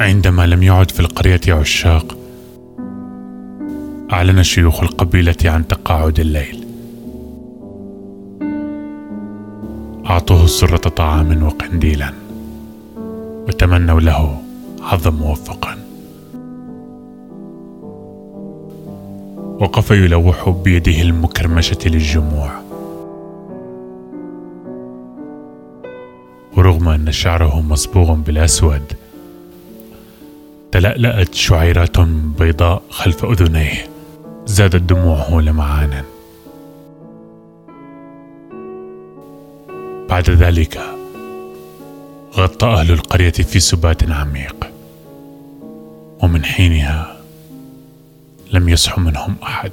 عندما لم يعد في القرية عشاق أعلن شيوخ القبيلة عن تقاعد الليل. أعطوه سرة طعام وقنديلا وتمنوا له حظا موفقا وقف يلوح بيده المكرمشة للجموع. ورغم أن شعره مصبوغ بالأسود تلألأت شعيرات بيضاء خلف أذنيه. زادت دموعه لمعانا بعد ذلك غطى أهل القرية في سبات عميق ومن حينها لم يصح منهم أحد.